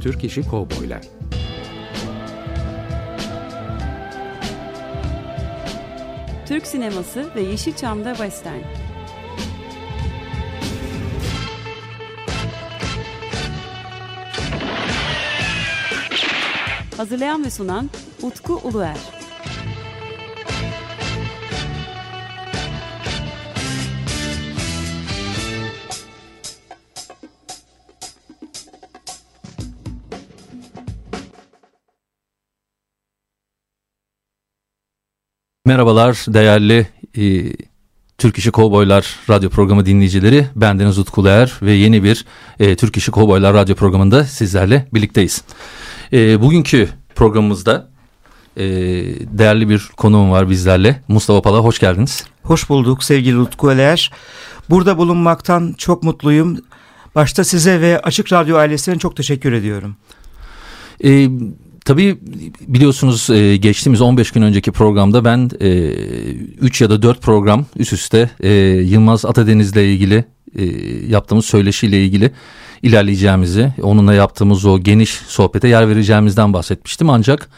Türk İşi Kovboylar Türk sineması ve Yeşilçam'da Western. Hazırlayan ve sunan Utku Uluer. Merhabalar değerli e, Türk İşi Kovboylar radyo programı dinleyicileri. Ben Deniz Utkuler ve yeni bir e, Türk İşi Kovboylar radyo programında sizlerle birlikteyiz. E, bugünkü programımızda e, değerli bir konuğum var bizlerle. Mustafa Pala hoş geldiniz. Hoş bulduk sevgili Utku Eler. Burada bulunmaktan çok mutluyum. Başta size ve Açık Radyo ailesine çok teşekkür ediyorum. E, tabii biliyorsunuz e, geçtiğimiz 15 gün önceki programda ben 3 e, ya da 4 program üst üste e, Yılmaz Atadeniz'le ilgili e, yaptığımız söyleşiyle ilgili ilerleyeceğimizi, onunla yaptığımız o geniş sohbete yer vereceğimizden bahsetmiştim. Ancak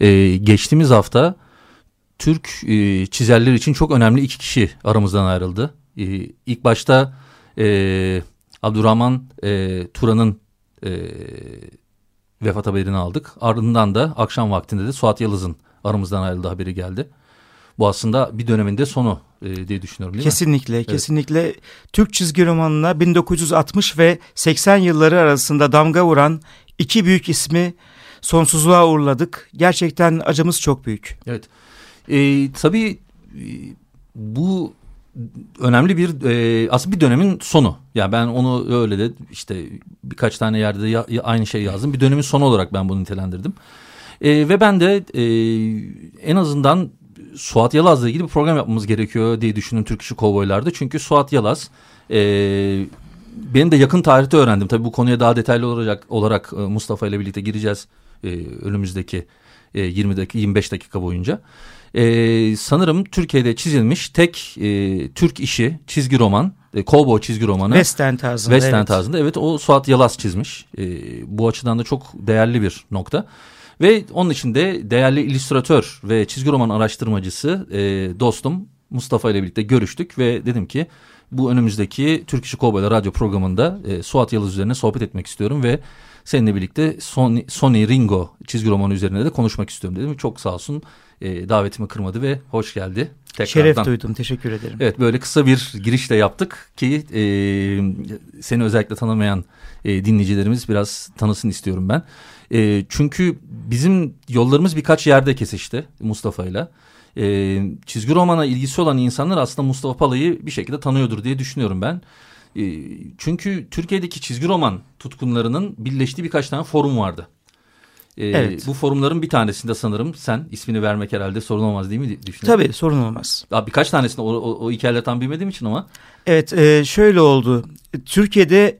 e, geçtiğimiz hafta Türk e, çizerler için çok önemli iki kişi aramızdan ayrıldı. E, ilk başta e, Abdurrahman e, Turan'ın e, vefat haberini aldık. Ardından da akşam vaktinde de Suat Yalız'ın aramızdan ayrıldığı haberi geldi. Bu aslında bir döneminde sonu e, diye düşünüyorum değil kesinlikle, mi? Kesinlikle. Evet. Türk çizgi romanına 1960 ve 80 yılları arasında damga vuran iki büyük ismi sonsuzluğa uğurladık. Gerçekten acımız çok büyük. Evet. E, tabii e, bu önemli bir e, aslında bir dönemin sonu. Ya yani ben onu öyle de işte birkaç tane yerde ya, aynı şey yazdım. Bir dönemin sonu olarak ben bunu nitelendirdim. E, ve ben de e, en azından Suat Yalaz'la ilgili bir program yapmamız gerekiyor diye düşündüm Türk İşi Kovboylar'da. Çünkü Suat Yalaz e, benim de yakın tarihte öğrendim. Tabii bu konuya daha detaylı olacak olarak e, Mustafa ile birlikte gireceğiz e, önümüzdeki e, 20 dakika 25 dakika boyunca. E, sanırım Türkiye'de çizilmiş tek e, Türk işi çizgi roman, e, Cowboy çizgi romanı. Western tarzında. Western evet. tarzında. Evet o Suat Yalaz çizmiş. E, bu açıdan da çok değerli bir nokta. Ve onun için de değerli illüstratör ve çizgi roman araştırmacısı e, dostum Mustafa ile birlikte görüştük ve dedim ki bu önümüzdeki Türk İşi Kovboylar radyo programında e, Suat Yalız üzerine sohbet etmek istiyorum ve seninle birlikte Sony, Sony Ringo çizgi romanı üzerine de konuşmak istiyorum dedim. Çok sağ olsun e, davetimi kırmadı ve hoş geldi. Tekrardan. Şeref duydum teşekkür ederim. Evet böyle kısa bir girişle yaptık ki e, seni özellikle tanımayan e, dinleyicilerimiz biraz tanısın istiyorum ben. E, çünkü bizim yollarımız birkaç yerde kesişti Mustafa ile. E, çizgi romana ilgisi olan insanlar aslında Mustafa Pala'yı bir şekilde tanıyordur diye düşünüyorum ben. E, çünkü Türkiye'deki çizgi roman tutkunlarının birleştiği birkaç tane forum vardı. Ee, evet. Bu forumların bir tanesinde sanırım sen ismini vermek herhalde sorun olmaz değil mi düşünüyorum? Tabii sorun olmaz. Abi birkaç tanesinde o, o, o hikayeleri tam bilmediğim için ama. Evet e, şöyle oldu. Türkiye'de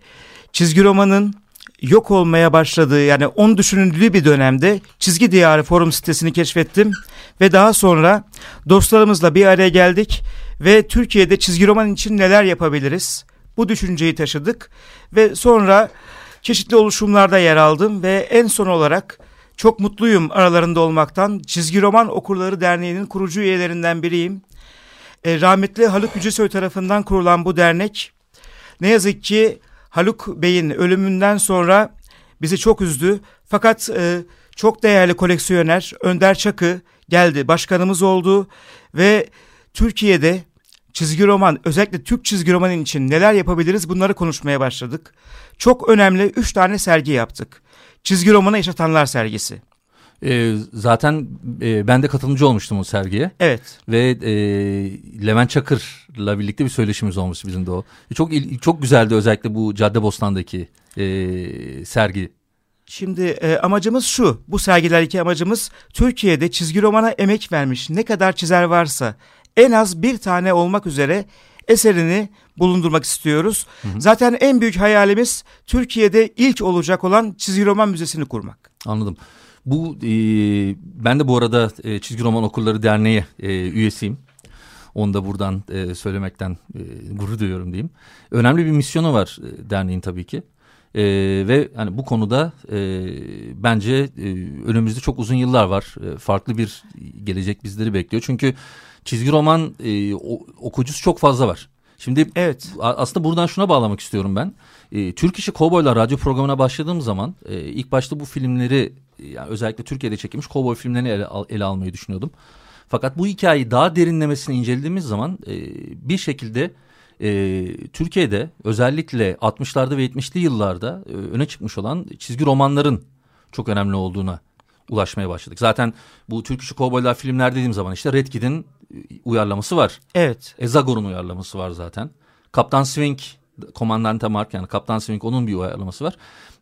çizgi romanın yok olmaya başladığı yani on düşünüldüğü bir dönemde Çizgi Diyarı forum sitesini keşfettim. Ve daha sonra dostlarımızla bir araya geldik ve Türkiye'de çizgi roman için neler yapabiliriz? Bu düşünceyi taşıdık ve sonra çeşitli oluşumlarda yer aldım ve en son olarak çok mutluyum aralarında olmaktan. Çizgi Roman Okurları Derneği'nin kurucu üyelerinden biriyim. E, rahmetli Haluk Yücesoy tarafından kurulan bu dernek ne yazık ki Haluk Bey'in ölümünden sonra bizi çok üzdü. Fakat e, çok değerli koleksiyoner Önder Çakı geldi, başkanımız oldu ve Türkiye'de çizgi roman, özellikle Türk çizgi romanın için neler yapabiliriz bunları konuşmaya başladık. Çok önemli üç tane sergi yaptık. Çizgi romanı yaşatanlar sergisi. E, zaten e, ben de katılımcı olmuştum o sergiye. Evet. Ve e, Levent Çakır'la birlikte bir söyleşimiz olmuş bizim de o. E, çok çok güzeldi özellikle bu Caddebostan'daki e, sergi. Şimdi e, amacımız şu, bu sergilerdeki amacımız Türkiye'de çizgi romana emek vermiş ne kadar çizer varsa en az bir tane olmak üzere eserini bulundurmak istiyoruz. Hı hı. Zaten en büyük hayalimiz Türkiye'de ilk olacak olan çizgi roman müzesini kurmak. Anladım. Bu e, ben de bu arada e, Çizgi Roman Okulları Derneği e, üyesiyim. Onu da buradan e, söylemekten e, gurur duyuyorum diyeyim. Önemli bir misyonu var e, derneğin tabii ki. E, ve hani bu konuda e, bence e, önümüzde çok uzun yıllar var. E, farklı bir gelecek bizleri bekliyor. Çünkü çizgi roman e, okuyucusu çok fazla var. Şimdi evet. aslında buradan şuna bağlamak istiyorum ben. E, Türk İşi Kovboylar radyo programına başladığım zaman e, ilk başta bu filmleri yani özellikle Türkiye'de çekilmiş kovboy filmlerini ele, ele almayı düşünüyordum. Fakat bu hikayeyi daha derinlemesine incelediğimiz zaman e, bir şekilde e, Türkiye'de özellikle 60'larda ve 70'li yıllarda e, öne çıkmış olan çizgi romanların çok önemli olduğuna ulaşmaya başladık. Zaten bu Türk işi kovboylar filmler dediğim zaman işte Red Kid'in e, uyarlaması var. Evet. Ezagor'un uyarlaması var zaten. Kaptan Swing, Komandante Mark yani Kaptan Swing onun bir uyarlaması var.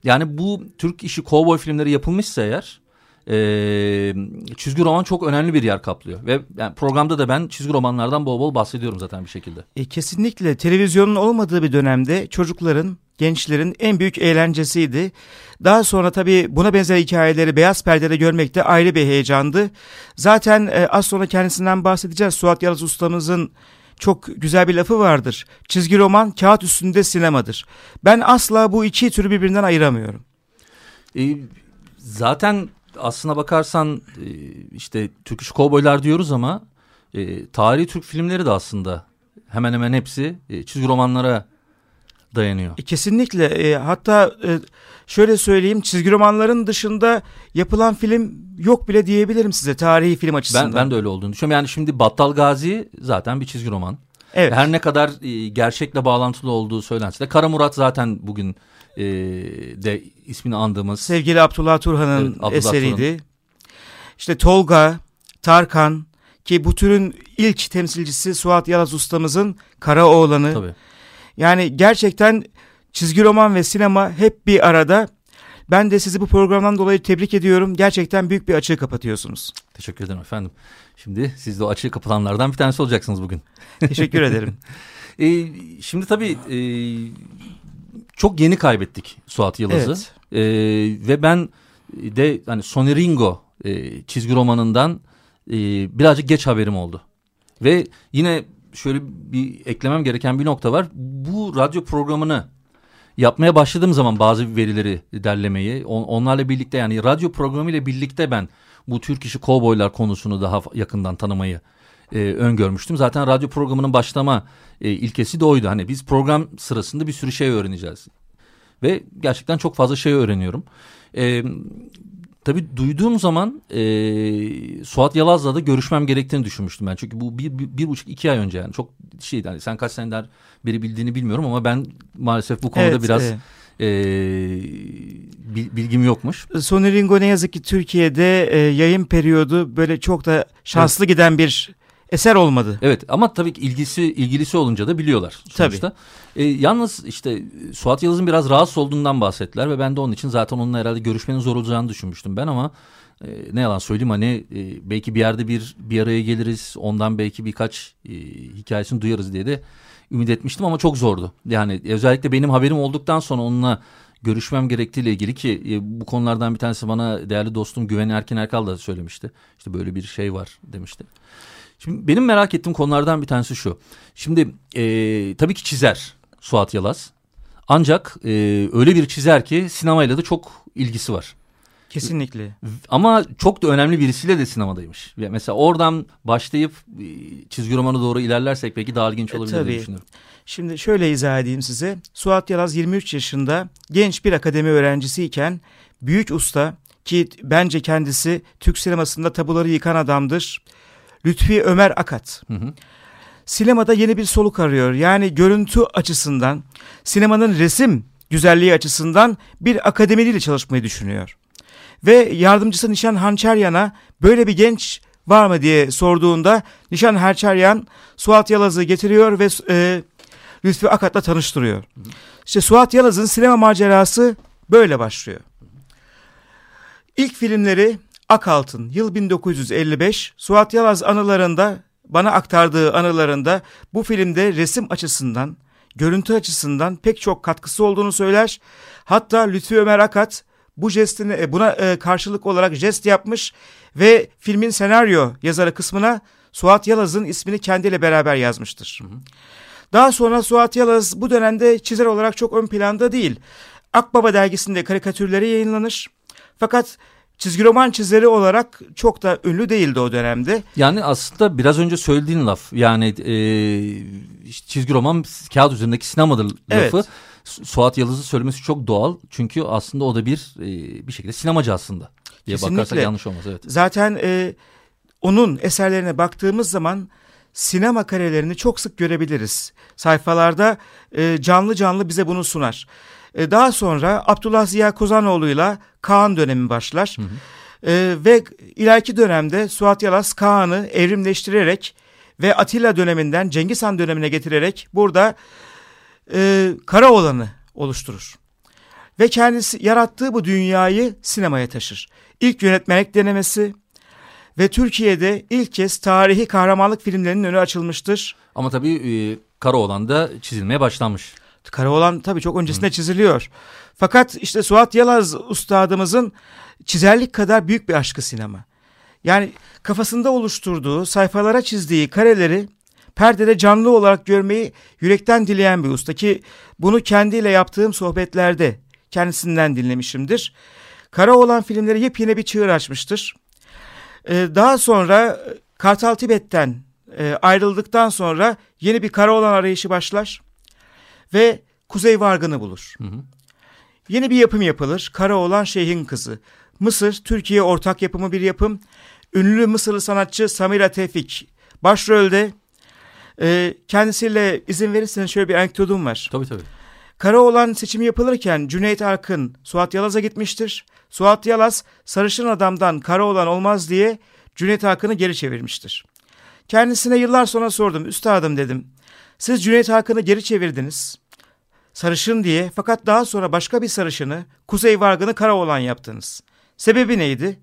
Yani bu Türk işi kovboy filmleri yapılmışsa eğer e, çizgi roman çok önemli bir yer kaplıyor. Ve yani programda da ben çizgi romanlardan bol bol bahsediyorum zaten bir şekilde. E, kesinlikle televizyonun olmadığı bir dönemde çocukların, gençlerin en büyük eğlencesiydi. Daha sonra tabii buna benzer hikayeleri beyaz perdede görmek de ayrı bir heyecandı. Zaten e, az sonra kendisinden bahsedeceğiz. Suat Yalız ustamızın çok güzel bir lafı vardır. Çizgi roman kağıt üstünde sinemadır. Ben asla bu iki türü birbirinden ayıramıyorum. E, zaten aslına bakarsan e, işte Türk İş Kovboylar diyoruz ama e, tarihi Türk filmleri de aslında hemen hemen hepsi e, çizgi romanlara dayanıyor. E, kesinlikle e, hatta e, şöyle söyleyeyim çizgi romanların dışında yapılan film yok bile diyebilirim size tarihi film açısından. Ben, ben de öyle olduğunu düşünüyorum. Yani şimdi Battal Gazi zaten bir çizgi roman. Evet. Her ne kadar e, gerçekle bağlantılı olduğu söylense de Kara Murat zaten bugün e, de ismini andığımız. Sevgili Abdullah Turhan'ın evet, eseriydi. Turhan. İşte Tolga, Tarkan ki bu türün ilk temsilcisi Suat Yalaz ustamızın Karaoğlan'ı. Tabii. Yani gerçekten çizgi roman ve sinema hep bir arada. Ben de sizi bu programdan dolayı tebrik ediyorum. Gerçekten büyük bir açığı kapatıyorsunuz. Teşekkür ederim efendim. Şimdi siz de o açığı kapatanlardan bir tanesi olacaksınız bugün. Teşekkür ederim. e, şimdi tabii e, çok yeni kaybettik Suat Yıldız'ı. Evet. E, ve ben de hani Sonny Ringo e, çizgi romanından e, birazcık geç haberim oldu. Ve yine şöyle bir eklemem gereken bir nokta var. Bu radyo programını yapmaya başladığım zaman bazı verileri derlemeyi on, onlarla birlikte yani radyo programı ile birlikte ben bu Türk işi kovboylar konusunu daha yakından tanımayı e, öngörmüştüm. Zaten radyo programının başlama e, ilkesi de oydu. Hani biz program sırasında bir sürü şey öğreneceğiz. Ve gerçekten çok fazla şey öğreniyorum. E, tabii duyduğum zaman e, Suat Yalaz'la da görüşmem gerektiğini düşünmüştüm ben. Çünkü bu bir, bir, bir buçuk iki ay önce yani çok şey yani sen kaç seneler beri bildiğini bilmiyorum ama ben maalesef bu konuda evet, biraz... Evet e, bilgim yokmuş. Sony Ringo ne yazık ki Türkiye'de e, yayın periyodu böyle çok da şanslı evet. giden bir eser olmadı. Evet ama tabii ki ilgisi ilgilisi olunca da biliyorlar sonuçta. Tabii. E, yalnız işte Suat Yıldız'ın biraz rahatsız olduğundan bahsettiler ve ben de onun için zaten onunla herhalde görüşmenin zor olacağını düşünmüştüm ben ama e, ne yalan söyleyeyim hani e, belki bir yerde bir bir araya geliriz ondan belki birkaç e, hikayesini duyarız diye de ümit etmiştim ama çok zordu. Yani özellikle benim haberim olduktan sonra onunla görüşmem gerektiğiyle ilgili ki e, bu konulardan bir tanesi bana değerli dostum Güven Erkin Erkal da söylemişti. İşte böyle bir şey var demişti. Şimdi benim merak ettiğim konulardan bir tanesi şu. Şimdi e, tabii ki çizer Suat Yalaz. Ancak e, öyle bir çizer ki sinemayla da çok ilgisi var. Kesinlikle. Ama çok da önemli birisiyle de sinemadaymış. Mesela oradan başlayıp e, çizgi romanı doğru ilerlersek peki daha ilginç e, olabilir e, diye düşünüyorum. Şimdi şöyle izah edeyim size. Suat Yalaz 23 yaşında genç bir akademi öğrencisiyken büyük usta ki bence kendisi Türk sinemasında tabuları yıkan adamdır. Lütfi Ömer Akat. Hı hı. Sinemada yeni bir soluk arıyor. Yani görüntü açısından, sinemanın resim güzelliği açısından bir akademiyle çalışmayı düşünüyor. Ve yardımcısı Nişan Hançeryan'a böyle bir genç var mı diye sorduğunda Nişan Hançeryan Suat Yalaz'ı getiriyor ve e, Lütfi Akat'la tanıştırıyor. İşte Suat Yalaz'ın sinema macerası böyle başlıyor. İlk filmleri Akaltın yıl 1955 Suat Yalaz anılarında bana aktardığı anılarında bu filmde resim açısından görüntü açısından pek çok katkısı olduğunu söyler. Hatta Lütfi Ömer Akat bu jestini e, buna e, karşılık olarak jest yapmış ve filmin senaryo yazarı kısmına Suat Yalaz'ın ismini kendiyle beraber yazmıştır. Hı hı. Daha sonra Suat Yalaz bu dönemde çizer olarak çok ön planda değil. Akbaba dergisinde karikatürleri yayınlanır. Fakat çizgi roman çizeri olarak çok da ünlü değildi o dönemde. Yani aslında biraz önce söylediğin laf yani e, çizgi roman kağıt üzerindeki sinemadır lafı. Evet. Suat Yalız'ı söylemesi çok doğal. Çünkü aslında o da bir e, bir şekilde sinemacı aslında diye Kesinlikle. bakarsak yanlış olmaz. Evet. Zaten e, onun eserlerine baktığımız zaman sinema karelerini çok sık görebiliriz. Sayfalarda e, canlı canlı bize bunu sunar. E, daha sonra Abdullah Ziya Kozanoğlu'yla Kaan dönemi başlar. Hı hı. E, ve ileriki dönemde Suat Yalas Kaan'ı evrimleştirerek ve Atilla döneminden Cengiz Han dönemine getirerek burada e, Karaoğlan'ı oluşturur. Ve kendisi yarattığı bu dünyayı sinemaya taşır. İlk yönetmenlik denemesi ve Türkiye'de ilk kez tarihi kahramanlık filmlerinin önü açılmıştır. Ama tabii e, Karaoğlan da çizilmeye başlanmış. Karaoğlan tabii çok öncesinde çiziliyor. Fakat işte Suat Yalaz ustadımızın çizerlik kadar büyük bir aşkı sinema. Yani kafasında oluşturduğu, sayfalara çizdiği kareleri perdede canlı olarak görmeyi yürekten dileyen bir usta ki bunu kendiyle yaptığım sohbetlerde kendisinden dinlemişimdir. Karaoğlan filmleri yepyeni bir çığır açmıştır. Ee, daha sonra Kartal Tibet'ten e, ayrıldıktan sonra yeni bir Karaoğlan arayışı başlar ve Kuzey Vargın'ı bulur. Hı hı. Yeni bir yapım yapılır. Karaoğlan Şeyh'in Kızı. Mısır, Türkiye ortak yapımı bir yapım. Ünlü Mısırlı sanatçı Samira Tevfik başrolde. Ee, kendisiyle izin verirseniz şöyle bir anekdotum var. Tabii tabii. Karaoğlan seçimi yapılırken Cüneyt Arkın Suat Yalaz'a gitmiştir. Suat Yalaz sarışın adamdan Karaoğlan olmaz diye Cüneyt Arkın'ı geri çevirmiştir. Kendisine yıllar sonra sordum. Üstadım dedim. Siz Cüneyt Arkın'ı geri çevirdiniz. Sarışın diye fakat daha sonra başka bir sarışını Kuzey Vargın'ı Karaoğlan yaptınız. Sebebi neydi?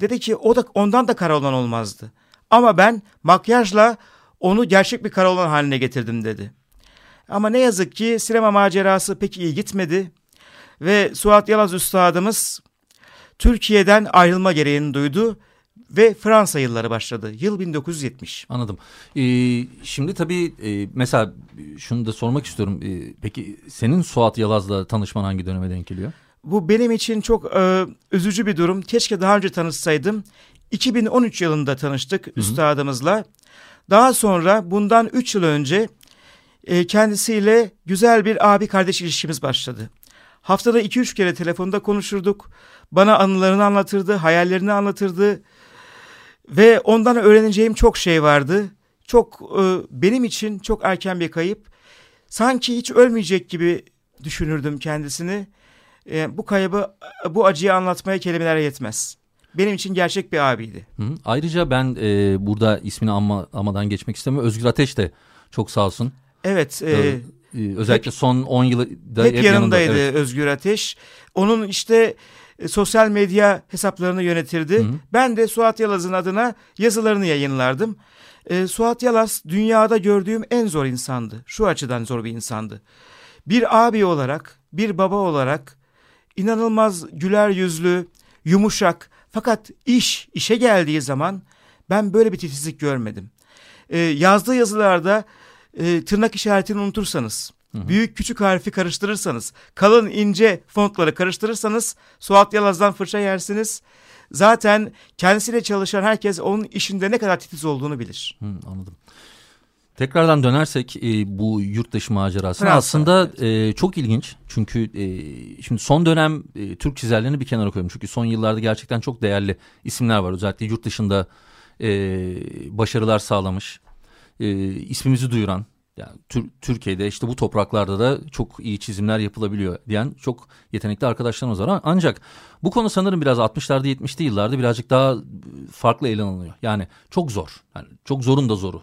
Dedi ki o da ondan da Karaoğlan olmazdı. Ama ben makyajla onu gerçek bir Karaoğlan haline getirdim dedi. Ama ne yazık ki sinema macerası pek iyi gitmedi ve Suat Yalaz Üstadımız Türkiye'den ayrılma gereğini duydu ve Fransa yılları başladı. Yıl 1970. Anladım. Ee, şimdi tabii e, mesela şunu da sormak istiyorum. Ee, peki senin Suat Yalaz'la tanışman hangi döneme denk geliyor? Bu benim için çok e, üzücü bir durum. Keşke daha önce tanışsaydım. 2013 yılında tanıştık üstadımızla. Daha sonra bundan 3 yıl önce e, kendisiyle güzel bir abi kardeş ilişkimiz başladı. Haftada 2-3 kere telefonda konuşurduk. Bana anılarını anlatırdı, hayallerini anlatırdı. Ve ondan öğreneceğim çok şey vardı. Çok e, benim için çok erken bir kayıp. Sanki hiç ölmeyecek gibi düşünürdüm kendisini. E, bu kaybı, bu acıyı anlatmaya kelimeler yetmez. Benim için gerçek bir abiydi. Hı hı. Ayrıca ben e, burada ismini anma, anmadan geçmek istemiyorum. Özgür Ateş de çok sağ olsun. Evet. E, Ee, özellikle son 10 yılı da hep, hep, yanındaydı yanında. Evet. Özgür Ateş. Onun işte e, sosyal medya hesaplarını yönetirdi. Hı. Ben de Suat Yalaz'ın adına yazılarını yayınlardım. E, Suat Yalaz dünyada gördüğüm en zor insandı. Şu açıdan zor bir insandı. Bir abi olarak, bir baba olarak inanılmaz güler yüzlü, yumuşak fakat iş, işe geldiği zaman ben böyle bir titizlik görmedim. E, yazdığı yazılarda e, tırnak işaretini unutursanız, büyük küçük harfi karıştırırsanız, kalın ince fontları karıştırırsanız Suat Yalaz'dan fırça yersiniz. Zaten kendisiyle çalışan herkes onun işinde ne kadar titiz olduğunu bilir. Hı, anladım. Tekrardan dönersek e, bu yurt dışı macerasına Fransa, aslında e, çok ilginç. Çünkü e, şimdi son dönem e, Türk çizerlerini bir kenara koyuyorum. Çünkü son yıllarda gerçekten çok değerli isimler var. Özellikle yurt dışında e, başarılar sağlamış, e, ismimizi duyuran. Yani Tür- Türkiye'de işte bu topraklarda da çok iyi çizimler yapılabiliyor diyen çok yetenekli arkadaşlarımız var. Ancak bu konu sanırım biraz 60'larda 70'li yıllarda birazcık daha farklı ele alınıyor. Yani çok zor. Yani çok zorun da zoru.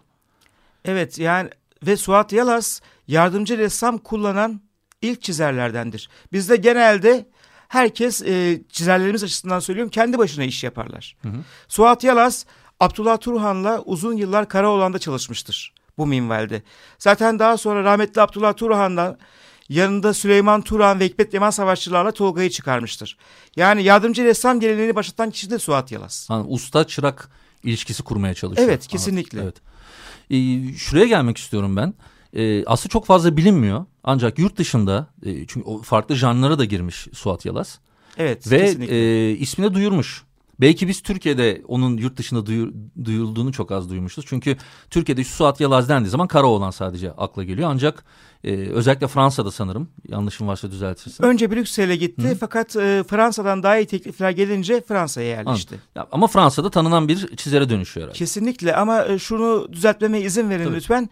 Evet yani ve Suat Yalaz yardımcı ressam kullanan ilk çizerlerdendir. Bizde genelde herkes e, çizerlerimiz açısından söylüyorum kendi başına iş yaparlar. Hı hı. Suat Yalaz Abdullah Turhan'la uzun yıllar Karaoğlan'da çalışmıştır bu minvalde. Zaten daha sonra rahmetli Abdullah Turhan'la yanında Süleyman Turhan ve Hikmet Yaman Savaşçılarla Tolga'yı çıkarmıştır. Yani yardımcı ressam geleneğini başlatan kişi de Suat Yalaz. Yani usta çırak ilişkisi kurmaya çalışıyor. Evet, Anladım. kesinlikle. Evet. Ee, şuraya gelmek istiyorum ben. Ee, aslında çok fazla bilinmiyor Ancak yurt dışında e, çünkü o farklı janlara da girmiş Suat Yalaz. Evet Ve kesinlikle. e, ismini duyurmuş. Belki biz Türkiye'de onun yurt dışında duyur, duyulduğunu çok az duymuşuz. Çünkü Türkiye'de şu Suat Yalaz dendiği zaman Karaoğlan sadece akla geliyor. Ancak e, özellikle Fransa'da sanırım yanlışım varsa düzeltirsin. Önce Brüksel'e gitti fakat e, Fransa'dan daha iyi teklifler gelince Fransa'ya yerleşti. Ya, ama Fransa'da tanınan bir çizere dönüşüyor herhalde. Kesinlikle ama e, şunu düzeltmeme izin verin Tabii. lütfen.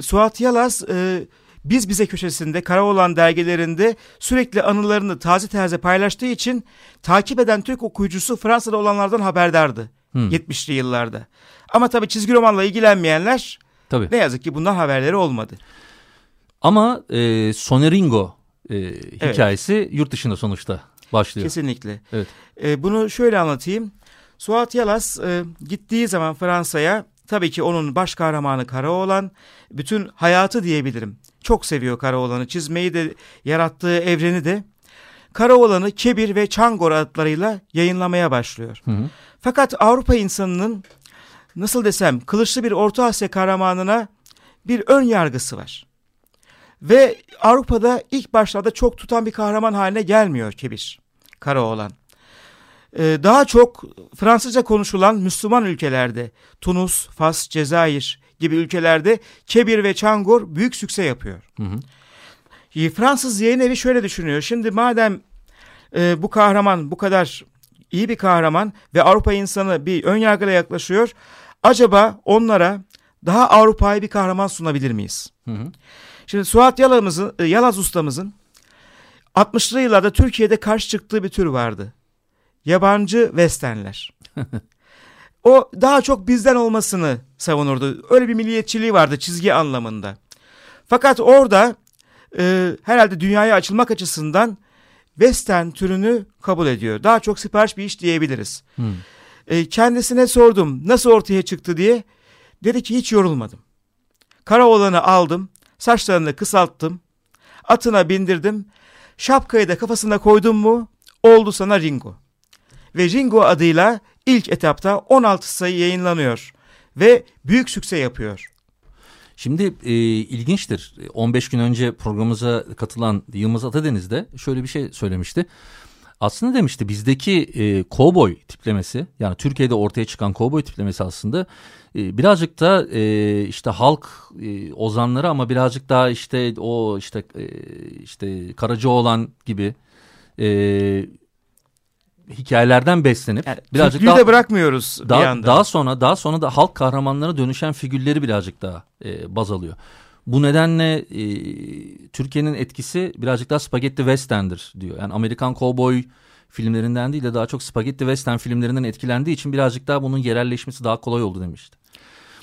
Suat Yalaz e, biz bize köşesinde Karaoğlan dergilerinde sürekli anılarını taze taze paylaştığı için takip eden Türk okuyucusu Fransa'da olanlardan haberdardı Hmm. 70'li yıllarda. Ama tabii çizgi romanla ilgilenmeyenler Tabii. ne yazık ki bundan haberleri olmadı. Ama e, Soneringo e, hikayesi yurt dışında sonuçta başlıyor. Kesinlikle. Evet. E, bunu şöyle anlatayım. Suat Yalas e, gittiği zaman Fransa'ya tabii ki onun baş kahramanı Karaoğlan bütün hayatı diyebilirim. Çok seviyor Karaoğlan'ı çizmeyi de yarattığı evreni de. Karaoğlan'ı Kebir ve Çangor adlarıyla yayınlamaya başlıyor. Hı hı. Fakat Avrupa insanının nasıl desem kılıçlı bir Orta Asya kahramanına bir ön yargısı var. Ve Avrupa'da ilk başlarda çok tutan bir kahraman haline gelmiyor Kebir, Karaoğlan. Ee, daha çok Fransızca konuşulan Müslüman ülkelerde, Tunus, Fas, Cezayir gibi ülkelerde Kebir ve Çangor büyük sükse yapıyor. Hı hı. Ee, Fransız yayın evi şöyle düşünüyor. Şimdi madem e, bu kahraman bu kadar iyi bir kahraman ve Avrupa insanı bir ön yargıyla yaklaşıyor. Acaba onlara daha Avrupa'yı bir kahraman sunabilir miyiz? Hı hı. Şimdi Suat Yalaz'ımızın, e, Yalaz ustamızın 60'lı yıllarda Türkiye'de karşı çıktığı bir tür vardı. Yabancı westernler. o daha çok bizden olmasını savunurdu. Öyle bir milliyetçiliği vardı çizgi anlamında. Fakat orada e, herhalde dünyaya açılmak açısından western türünü kabul ediyor. Daha çok sipariş bir iş diyebiliriz. Hı. E, kendisine sordum nasıl ortaya çıktı diye. Dedi ki hiç yorulmadım. Karaoğlan'ı aldım, saçlarını kısalttım, atına bindirdim, şapkayı da kafasına koydum mu oldu sana Ringo. Ve Ringo adıyla ilk etapta 16 sayı yayınlanıyor ve büyük sükse yapıyor. Şimdi e, ilginçtir. 15 gün önce programımıza katılan Yılmaz Atadeniz de şöyle bir şey söylemişti. Aslında demişti bizdeki e, kovboy tiplemesi yani Türkiye'de ortaya çıkan kovboy tiplemesi aslında e, birazcık da e, işte halk e, ozanları ama birazcık daha işte o işte e, işte Karacaoğlan gibi e, hikayelerden beslenip Yani birazcık daha de bırakmıyoruz bir daha, yandan. daha sonra daha sonra da halk kahramanlarına dönüşen figürleri birazcık daha e, baz alıyor. Bu nedenle e, Türkiye'nin etkisi birazcık daha spagetti western'dir diyor. Yani Amerikan kovboy filmlerinden değil de daha çok spagetti western filmlerinden etkilendiği için birazcık daha bunun yerelleşmesi daha kolay oldu demişti.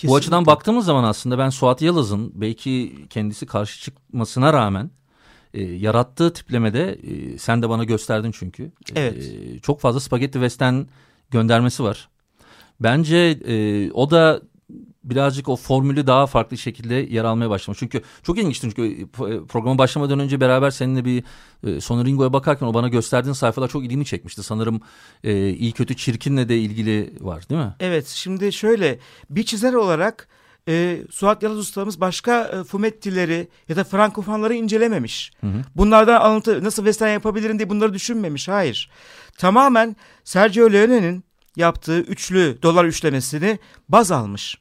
Bu açıdan Kesinlikle. baktığımız zaman aslında ben Suat Yalaz'ın belki kendisi karşı çıkmasına rağmen e, yarattığı tiplemede e, sen de bana gösterdin çünkü. E, Evet. çok fazla spagetti western göndermesi var. Bence e, o da birazcık o formülü daha farklı şekilde yer almaya başlamış. Çünkü çok ilginçti çünkü e, programa başlamadan önce beraber seninle bir e, Sonoringo'ya bakarken o bana gösterdiğin sayfalar çok ilgimi çekmişti. Sanırım e, iyi kötü çirkinle de ilgili var değil mi? Evet şimdi şöyle bir çizer olarak e, Suat Yalaz ustamız başka e, fumettileri ya da frankofonları incelememiş. Hı hı. Bunlardan alıntı nasıl western yapabilirim diye bunları düşünmemiş. Hayır. Tamamen Sergio Leone'nin yaptığı üçlü dolar üçlemesini baz almış.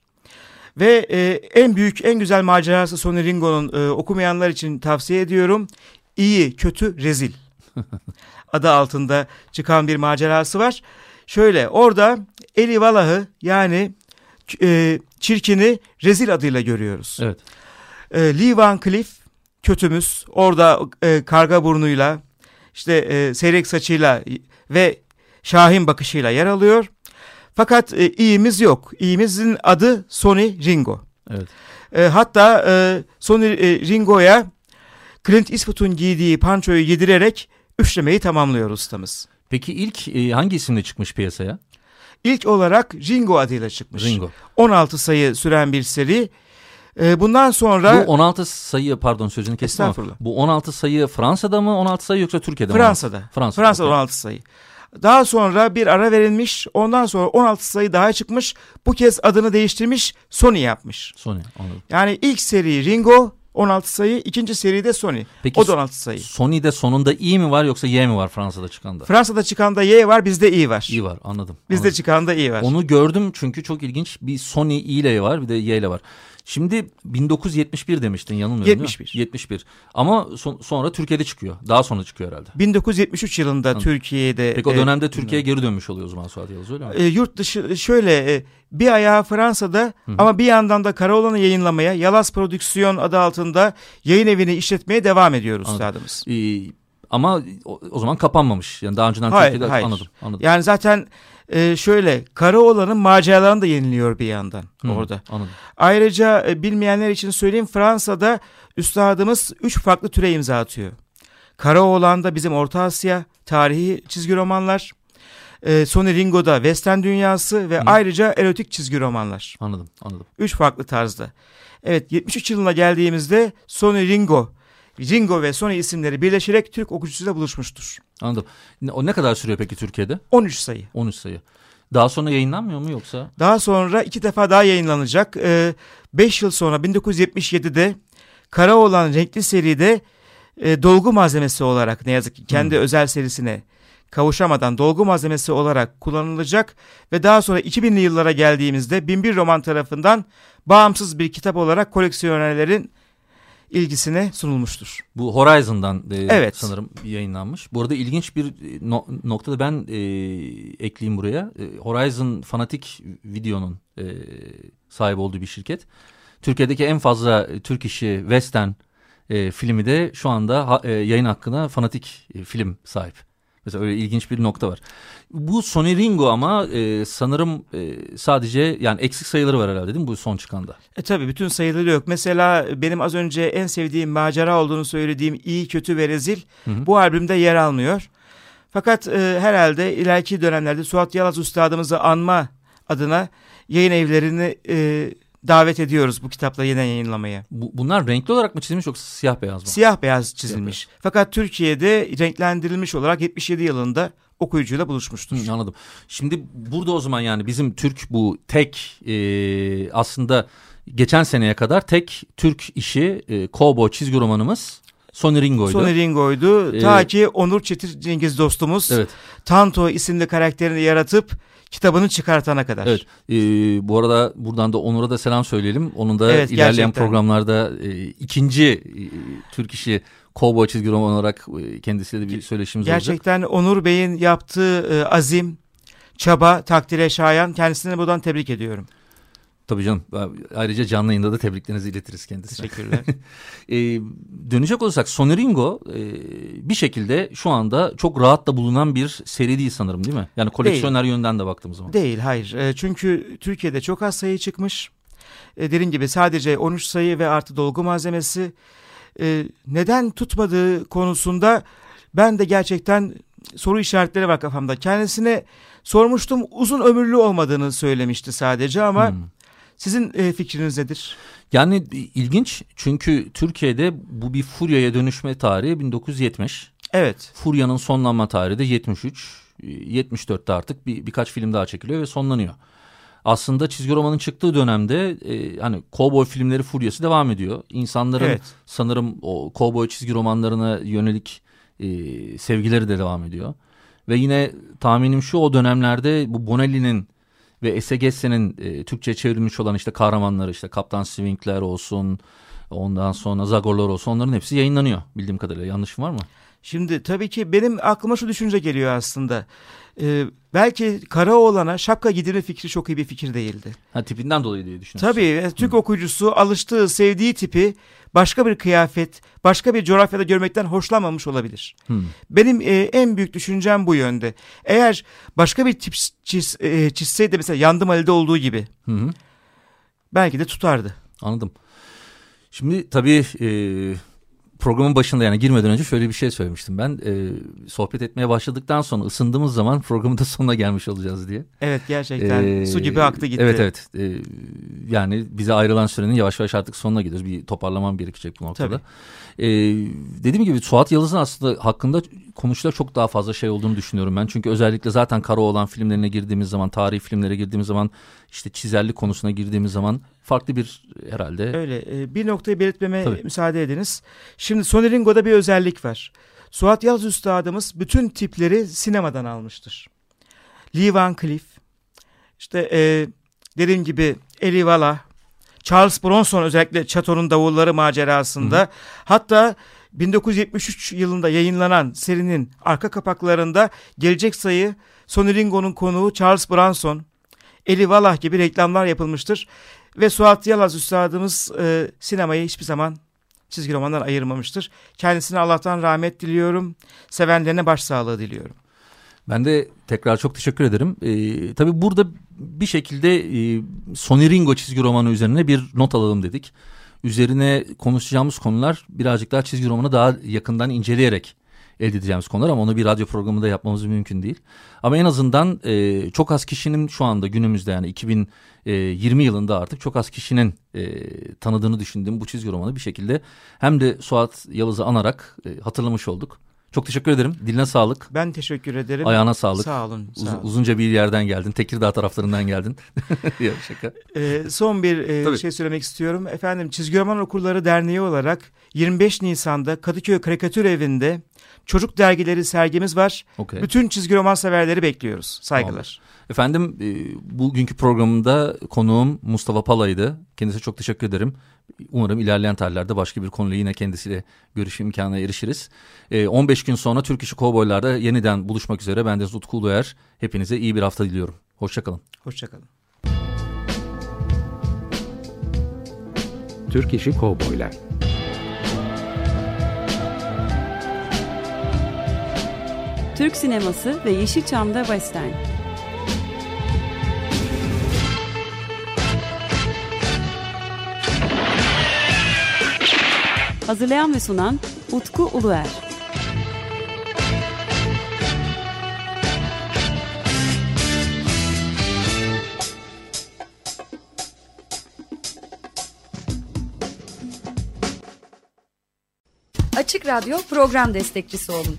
Ve e, en büyük en güzel macerası Sonny Ringo'nun e, okumayanlar için tavsiye ediyorum. İyi, kötü, rezil. Adı altında çıkan bir macerası var. Şöyle orada Eli Valah'ı yani e, çirkini rezil adıyla görüyoruz. Evet. E, Lee Van Cleef kötümüz orada e, karga burnuyla işte e, seyrek saçıyla ve şahin bakışıyla yer alıyor. Fakat e, iyimiz yok. İyimizin adı Sonny Ringo. Evet. E, hatta e, Sonny e, Ringo'ya Clint Eastwood'un giydiği pançoyu yedirerek üçlemeyi tamamlıyor ustamız. Peki ilk e, hangi isimle çıkmış piyasaya? İlk olarak Ringo adıyla çıkmış. Ringo. 16 sayı süren bir seri. E, bundan sonra Bu 16 sayı pardon sözünü kestim ama bu 16 sayı Fransa'da mı 16 sayı yoksa Türkiye'de mi? Fransa'da. Fransa'da. Fransa'da okey. 16 sayı. Daha sonra bir ara verilmiş. Ondan sonra 16 sayı daha çıkmış. Bu kez adını değiştirmiş. Sony yapmış. Sony anladım. Yani ilk seri Ringo 16 sayı. İkinci seride Sony. Peki o da 16 sayı. Sony'de sonunda i mi var yoksa y mi var Fransa'da çıkanda? Fransa'da çıkanda Y var bizde I var. i var anladım. Bizde anladım. çıkanda I var. Onu gördüm çünkü çok ilginç. Bir Sony i ile var bir de y ile var. Şimdi 1971 demiştin yanılmıyorum 71. değil mi? 71. Ama son- sonra Türkiye'de çıkıyor. Daha sonra çıkıyor herhalde. 1973 yılında Anladım. Türkiye'de. Peki o e, dönemde Türkiye'ye geri dönmüş oluyor o zaman Suat Yavuz öyle mi? e, yurt dışı şöyle e, bir ayağı Fransa'da Hı hı. ama bir yandan da Karaoğlan'ı yayınlamaya Yalas Prodüksiyon adı altında yayın evini işletmeye devam ediyoruz Anladım. üstadımız. Ee, ama o, o zaman kapanmamış. Yani daha önceden Hayır, Türkiye'de hayır. anladım. anladım. Yani zaten e, şöyle Karaoğlan'ın maceralarını da yeniliyor bir yandan Hı, orada. Anladım. Ayrıca e, bilmeyenler için söyleyeyim Fransa'da üstadımız üç farklı türe imza atıyor. Karaoğlan'da bizim Orta Asya tarihi çizgi romanlar. E, Sonny Ringo'da Western dünyası ve Hı. ayrıca erotik çizgi romanlar. Anladım. Anladım. Üç farklı tarzda. Evet 73 yılına geldiğimizde Sonny Ringo, Ringo ve Sony isimleri birleşerek Türk okuyucusuyla buluşmuştur. Anladım. O ne kadar sürüyor peki Türkiye'de? 13 sayı. 13 sayı. Daha sonra yayınlanmıyor mu yoksa? Daha sonra iki defa daha yayınlanacak. 5 yıl sonra 1977'de Karaoğlan renkli seride e, dolgu malzemesi olarak ne yazık ki kendi Hmm. özel serisine kavuşamadan dolgu malzemesi olarak kullanılacak ve daha sonra 2000'li yıllara geldiğimizde Binbir Roman tarafından bağımsız bir kitap olarak koleksiyonerlerin ilgisine sunulmuştur. Bu Horizon'dan e, Evet. sanırım yayınlanmış. Bu arada ilginç bir e, no- noktada ben e, ekleyeyim buraya. E, Horizon Fanatik Video'nun e, sahip olduğu bir şirket. Türkiye'deki en fazla e, Türk işi Western e, filmi de şu anda ha- e, yayın hakkına Fanatik e, film sahip. Mesela öyle ilginç bir nokta var. Bu Sony Ringo ama e, sanırım e, sadece yani eksik sayıları var herhalde değil mi bu son çıkanda? E tabi bütün sayıları yok. Mesela benim az önce en sevdiğim macera olduğunu söylediğim iyi, kötü ve rezil Hı hı. bu albümde yer almıyor. Fakat e, herhalde ileriki dönemlerde Suat Yalaz Üstadımızı anma adına yayın evlerini e, davet ediyoruz bu kitapla yeniden yayınlamaya. Bu, bunlar renkli olarak mı çizilmiş yoksa siyah beyaz mı? Siyah beyaz çizilmiş. Fakat Türkiye'de renklendirilmiş olarak 77 yılında okuyucuyla buluşmuştur. Hı, anladım. Şimdi burada o zaman yani bizim Türk bu tek e, aslında geçen seneye kadar tek Türk işi e, Cowboy çizgi romanımız Sonny Ringo'ydu. Sonny Ringo'ydu. Ee, Ta ki Onur Çetin Cengiz dostumuz Evet, Tanto isimli karakterini yaratıp kitabını çıkartana kadar. evet. E, bu arada buradan da Onur'a da selam söyleyelim. Onun da Evet, ilerleyen gerçekten. programlarda e, ikinci e, Türk işi Cowboy çizgi roman olarak e, kendisiyle de bir söyleşimiz olacak. Gerçekten Onur Bey'in yaptığı e, azim, çaba takdire şayan. Kendisini buradan tebrik ediyorum. Tabii canım. Ayrıca canlı yayında da tebriklerinizi iletiriz kendisine. Teşekkürler. Ee, dönecek olursak Sonny Ringo e, bir şekilde şu anda çok rahat da bulunan bir seri değil sanırım değil mi? Yani koleksiyoner yönden de baktığımız zaman. Değil, hayır. E, çünkü Türkiye'de çok az sayı çıkmış. E, dediğim gibi sadece 13 sayı ve artı dolgu malzemesi. E, neden tutmadığı konusunda ben de gerçekten soru işaretleri var kafamda. Kendisine sormuştum uzun ömürlü olmadığını söylemişti sadece ama Hmm. Sizin e, fikriniz nedir? Yani ilginç çünkü Türkiye'de bu bir furyaya dönüşme tarihi 1970. Evet. Furya'nın sonlanma tarihi de 73. e, 74'te artık bir, birkaç film daha çekiliyor ve sonlanıyor. Aslında çizgi romanın çıktığı dönemde e, hani kovboy filmleri furyası devam ediyor. İnsanların Evet. sanırım o kovboy çizgi romanlarına yönelik e, sevgileri de devam ediyor. Ve yine tahminim şu o dönemlerde bu Bonelli'nin ve Ese Gesse'nin e, Türkçe çevrilmiş olan işte kahramanları işte Kaptan Swingler olsun ondan sonra Zagorlar olsun onların hepsi yayınlanıyor bildiğim kadarıyla yanlışım var mı? Şimdi tabii ki benim aklıma şu düşünce geliyor aslında. Ee, belki Karaoğlan'a şapka giydirme fikri çok iyi bir fikir değildi. Ha tipinden dolayı diye düşünüyorsun. Tabii e, Türk okuyucusu alıştığı, sevdiği tipi başka bir kıyafet, başka bir coğrafyada görmekten hoşlanmamış olabilir. Hmm. Benim e, en büyük düşüncem bu yönde. Eğer başka bir tip çiz, e, çizseydi mesela Yandım Ali'de olduğu gibi Hı hı. belki de tutardı. Anladım. Şimdi tabii e, programın başında yani girmeden önce şöyle bir şey söylemiştim ben. E, sohbet etmeye başladıktan sonra ısındığımız zaman programın da sonuna gelmiş olacağız diye. Evet gerçekten Ee, su gibi aktı gitti. Evet evet. Ee, yani bize ayrılan sürenin yavaş yavaş artık sonuna gidiyoruz. Bir toparlamam gerekecek bu noktada. Ee, dediğim gibi Suat Yıldız'ın aslında hakkında konuşulacak çok daha fazla şey olduğunu düşünüyorum ben. Çünkü özellikle zaten kara olan filmlerine girdiğimiz zaman, tarihi filmlere girdiğimiz zaman, işte çizerlik konusuna girdiğimiz zaman farklı bir herhalde. Öyle e, bir noktayı belirtmeme Tabii. müsaade ediniz. Şimdi Sonny Ringo'da bir özellik var. Suat Yaz Üstadımız bütün tipleri sinemadan almıştır. Lee Van Cleef, işte e, dediğim gibi Eli Valla, Charles Bronson özellikle Çato'nun davulları macerasında Hı. hatta 1973 yılında yayınlanan serinin arka kapaklarında gelecek sayı Sonny Ringo'nun konuğu Charles Bronson, Eli Valah gibi reklamlar yapılmıştır. Ve Suat Yalaz Üstadımız e, sinemayı hiçbir zaman çizgi romandan ayırmamıştır. Kendisine Allah'tan rahmet diliyorum. Sevenlerine başsağlığı diliyorum. Ben de tekrar çok teşekkür ederim. Ee, tabii burada bir şekilde e, Sonny Ringo çizgi romanı üzerine bir not alalım dedik. Üzerine konuşacağımız konular birazcık daha çizgi romanı daha yakından inceleyerek elde edeceğimiz konular ama onu bir radyo programında yapmamız mümkün değil. Ama en azından e, çok az kişinin şu anda günümüzde yani 2020 yılında artık çok az kişinin e, tanıdığını düşündüğüm bu çizgi romanı bir şekilde hem de Suat Yalız'ı anarak e, hatırlamış olduk. Çok teşekkür ederim. Diline sağlık. Ben teşekkür ederim. Ayağına sağlık. Sağ olun. Sağ olun. uzunca bir yerden geldin. Tekirdağ taraflarından geldin. ya şaka. Ee, son bir e, şey söylemek istiyorum. Efendim Çizgi Roman Okurları Derneği olarak 25 Nisan'da Kadıköy Karikatür Evi'nde çocuk dergileri sergimiz var. Okay. Bütün çizgi roman severleri bekliyoruz. Saygılar. Tamam. Efendim e, bugünkü programında konuğum Mustafa Pala'ydı. Kendisine çok teşekkür ederim. Umarım ilerleyen tarihlerde başka bir konuyla yine kendisiyle görüşme imkanına erişiriz. E, 15 gün sonra Türk İşi Kovboylar'da yeniden buluşmak üzere. Ben de Utku Uluer. Hepinize iyi bir hafta diliyorum. Hoşçakalın. Hoşçakalın. Türk İşi Kovboylar Türk sineması ve Yeşilçam'da Western. Hazırlayan ve sunan Utku Uluer. Açık Radyo program destekçisi olun.